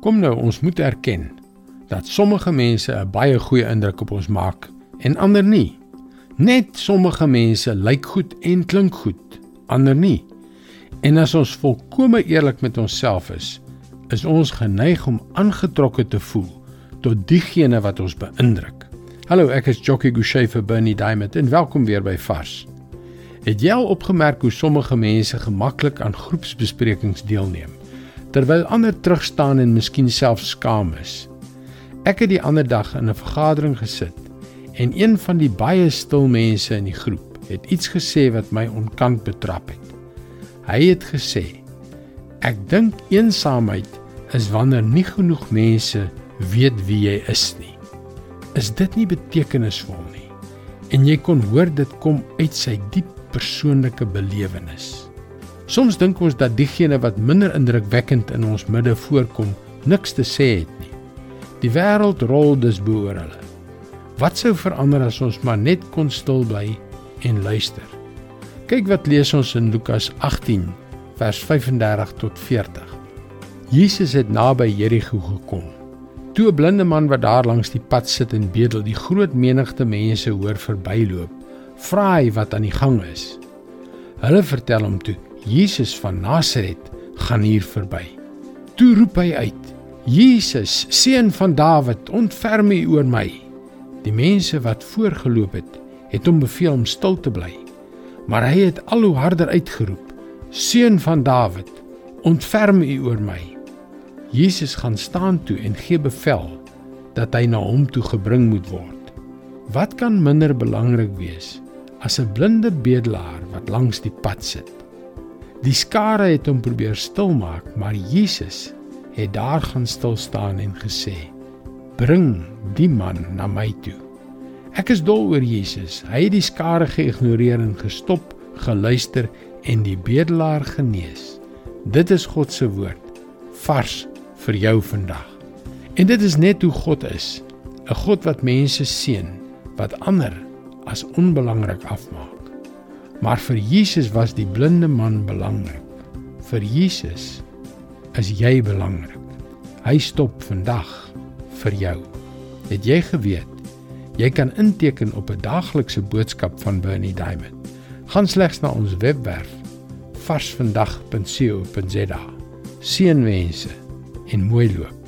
Kom nou, ons moet erken dat sommige mense 'n baie goeie indruk op ons maak en ander nie. Net sommige mense lyk goed en klink goed, ander nie. En as ons volkome eerlik met onsself is, is ons geneig om aangetrokke te voel tot diegene wat ons beïndruk. Hallo, ek is Jockey Gouchee vir Bernie Diamond en welkom weer by Vars. Het jy al opgemerk hoe sommige mense gemaklik aan groepsbesprekings deelneem? Terwyl ander terug staan en miskien self skaam is. Ek het die ander dag in 'n vergadering gesit en een van die baie stil mense in die groep het iets gesê wat my onkant betrap het. Hy het gesê: "Ek dink eensaamheid is wanneer nie genoeg mense weet wie jy is nie." Is dit nie betekenisvol nie? En jy kon hoor dit kom uit sy diep persoonlike belewenis. Soms dink ons dat diegene wat minder indrukwekkend in ons midde voorkom, niks te sê het nie. Die wêreld rol dus boor hulle. Wat sou verander as ons maar net kon stil bly en luister? Kyk wat lees ons in Lukas 18 vers 35 tot 40. Jesus het naby Jerigo gekom. Toe 'n blinde man wat daar langs die pad sit en bedel, die groot menigte mense hoor verbyloop, vra hy wat aan die gang is. Hulle vertel hom toe Jesus van Nasaret gaan hier verby. Toe roep hy uit: Jesus, seun van Dawid, ontferm U oor my. Die mense wat voorgeloop het, het hom beveel om stil te bly. Maar hy het al hoe harder uitgeroep: Seun van Dawid, ontferm U oor my. Jesus gaan staan toe en gee bevel dat hy na hom toe gebring moet word. Wat kan minder belangrik wees as 'n blinde bedelaar wat langs die pad sit? Die skare het hom probeer stilmaak, maar Jesus het daar gaan stil staan en gesê: "Bring die man na my toe." Ek is dol oor Jesus. Hy het die skare geïgnoreer en gestop, geluister en die bedelaar genees. Dit is God se woord vars vir jou vandag. En dit is net hoe God is, 'n God wat mense seën, wat ander as onbelangrik afmaak. Maar vir Jesus was die blinde man belangrik. Vir Jesus is jy belangrik. Hy stop vandag vir jou. Het jy geweet jy kan inteken op 'n daaglikse boodskap van Bernie Diamond? Gaan slegs na ons webwerf varsvandag.co.za. Seënwense en mooi loop.